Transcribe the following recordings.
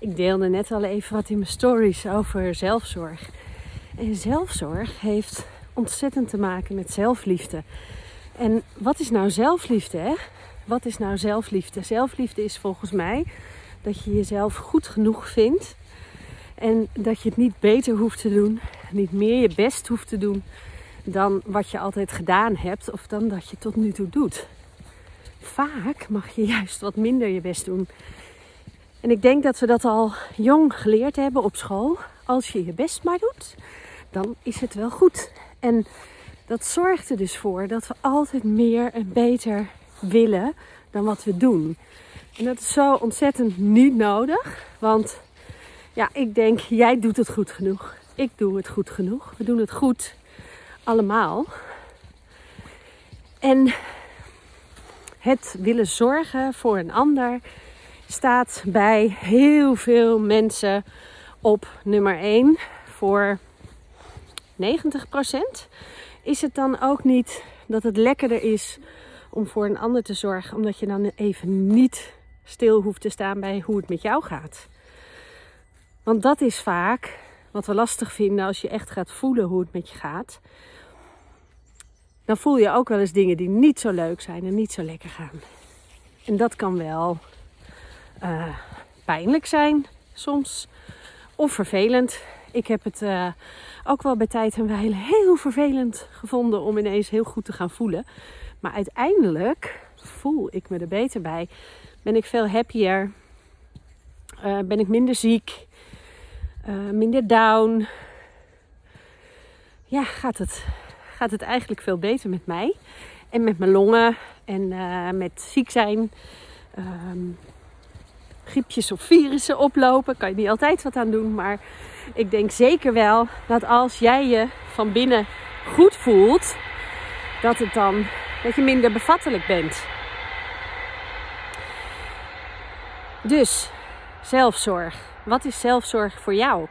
Ik deelde net al even wat in mijn stories over zelfzorg. En zelfzorg heeft ontzettend te maken met zelfliefde. En wat is nou zelfliefde? Hè? Wat is nou zelfliefde? Zelfliefde is volgens mij dat je jezelf goed genoeg vindt. En dat je het niet beter hoeft te doen, niet meer je best hoeft te doen dan wat je altijd gedaan hebt of dan dat je tot nu toe doet. Vaak mag je juist wat minder je best doen. En ik denk dat we dat al jong geleerd hebben op school. Als je je best maar doet, dan is het wel goed. En dat zorgt er dus voor dat we altijd meer en beter willen dan wat we doen. En dat is zo ontzettend niet nodig. Want ja, ik denk, jij doet het goed genoeg. Ik doe het goed genoeg. We doen het goed allemaal. En het willen zorgen voor een ander staat bij heel veel mensen op nummer 1 voor 90%. Is het dan ook niet dat het lekkerder is om voor een ander te zorgen, omdat je dan even niet stil hoeft te staan bij hoe het met jou gaat? Want dat is vaak wat we lastig vinden als je echt gaat voelen hoe het met je gaat. Dan voel je ook wel eens dingen die niet zo leuk zijn en niet zo lekker gaan. En dat kan wel uh, pijnlijk zijn soms. Of vervelend. Ik heb het uh, ook wel bij tijd en wijle heel vervelend gevonden om ineens heel goed te gaan voelen. Maar uiteindelijk voel ik me er beter bij. Ben ik veel happier. Uh, ben ik minder ziek. minder down. Ja, gaat het, gaat het eigenlijk veel beter met mij. En met mijn longen. En met ziek zijn. Um, griepjes of virussen oplopen. Kan je niet altijd wat aan doen. Maar ik denk zeker wel dat als jij je van binnen goed voelt, dat het dan dat je minder bevattelijk bent. Dus zelfzorg. Wat is zelfzorg voor jou?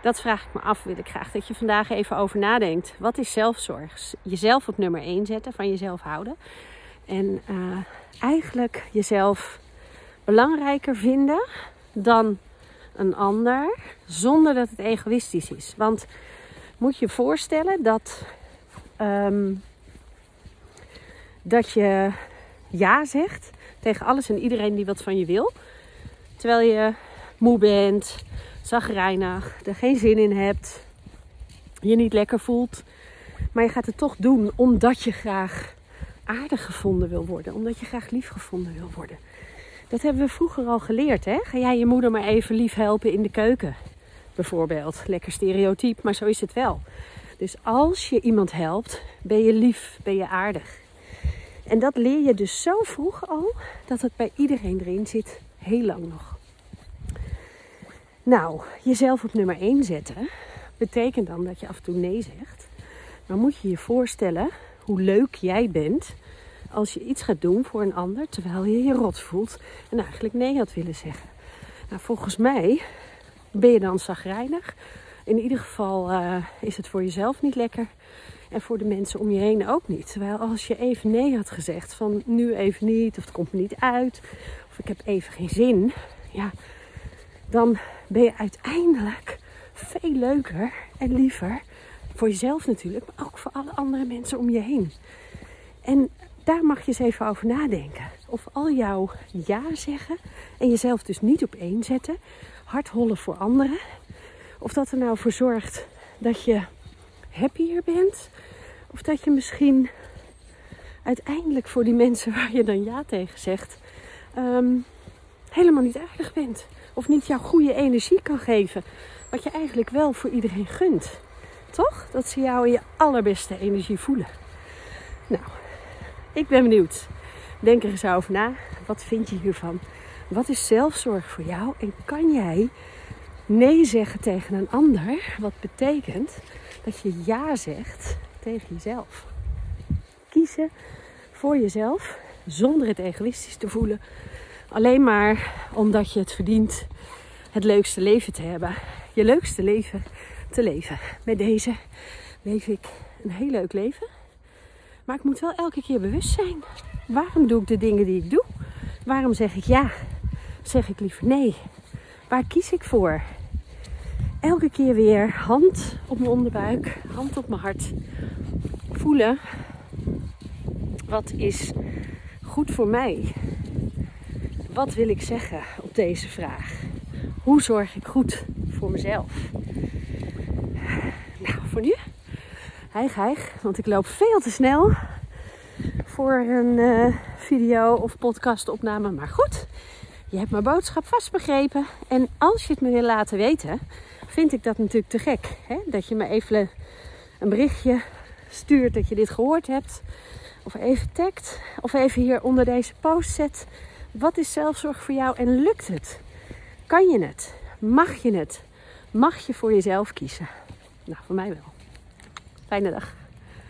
Dat vraag ik me af. Wil ik graag dat je vandaag even over nadenkt. Wat is zelfzorg? Jezelf op nummer 1 zetten, van jezelf houden. En uh, eigenlijk jezelf belangrijker vinden dan een ander, zonder dat het egoïstisch is. Want moet je voorstellen dat, um, dat je ja zegt tegen alles en iedereen die wat van je wil, terwijl je moe bent, zagrijnig, er geen zin in hebt, je niet lekker voelt, maar je gaat het toch doen omdat je graag aardig gevonden wil worden, omdat je graag lief gevonden wil worden. Dat hebben we vroeger al geleerd. Hè? Ga jij je moeder maar even lief helpen in de keuken? Bijvoorbeeld. Lekker stereotyp, maar zo is het wel. Dus als je iemand helpt, ben je lief, ben je aardig. En dat leer je dus zo vroeg al dat het bij iedereen erin zit, heel lang nog. Nou, jezelf op nummer 1 zetten betekent dan dat je af en toe nee zegt. Maar moet je je voorstellen hoe leuk jij bent als je iets gaat doen voor een ander terwijl je je rot voelt en eigenlijk nee had willen zeggen. Nou, volgens mij ben je dan zagrijnig. In ieder geval uh, is het voor jezelf niet lekker. En voor de mensen om je heen ook niet. Terwijl als je even nee had gezegd van nu even niet, of het komt me niet uit, of ik heb even geen zin. Ja, dan ben je uiteindelijk veel leuker en liever. Voor jezelf natuurlijk, maar ook voor alle andere mensen om je heen. En daar mag je eens even over nadenken. Of al jouw ja zeggen en jezelf dus niet op één zetten, hard hollen voor anderen, of dat er nou voor zorgt dat je happier bent, of dat je misschien uiteindelijk voor die mensen waar je dan ja tegen zegt, ehm, helemaal niet aardig bent. Of niet jouw goede energie kan geven. Wat je eigenlijk wel voor iedereen gunt. Toch? Dat ze jou in je allerbeste energie voelen. Nou, ik ben benieuwd. Denk er eens over na. Wat vind je hiervan? Wat is zelfzorg voor jou? En kan jij nee zeggen tegen een ander? Wat betekent dat je ja zegt tegen jezelf. Kiezen voor jezelf zonder het egoïstisch te voelen. Alleen maar omdat je het verdient het leukste leven te hebben. Je leukste leven te leven. Met deze leef ik een heel leuk leven. Maar ik moet wel elke keer bewust zijn. Waarom doe ik de dingen die ik doe? Waarom zeg ik ja? Zeg ik liever nee? Waar kies ik voor? Elke keer weer hand op mijn onderbuik, hand op mijn hart. Voelen wat is goed voor mij? Wat wil ik zeggen op deze vraag? Hoe zorg ik goed voor mezelf? Nou, voor nu, want ik loop veel te snel voor een uh, video of podcastopname. Maar goed, je hebt mijn boodschap vast begrepen. En als je het me wil laten weten, vind ik dat natuurlijk te gek. Hè? Dat je me even een berichtje stuurt dat je dit gehoord hebt. Of even tagt. Of even hier onder deze post zet. Wat is zelfzorg voor jou en lukt het? Kan je het? Mag je het? Mag je voor jezelf kiezen? Nou, voor mij wel. Fijne dag.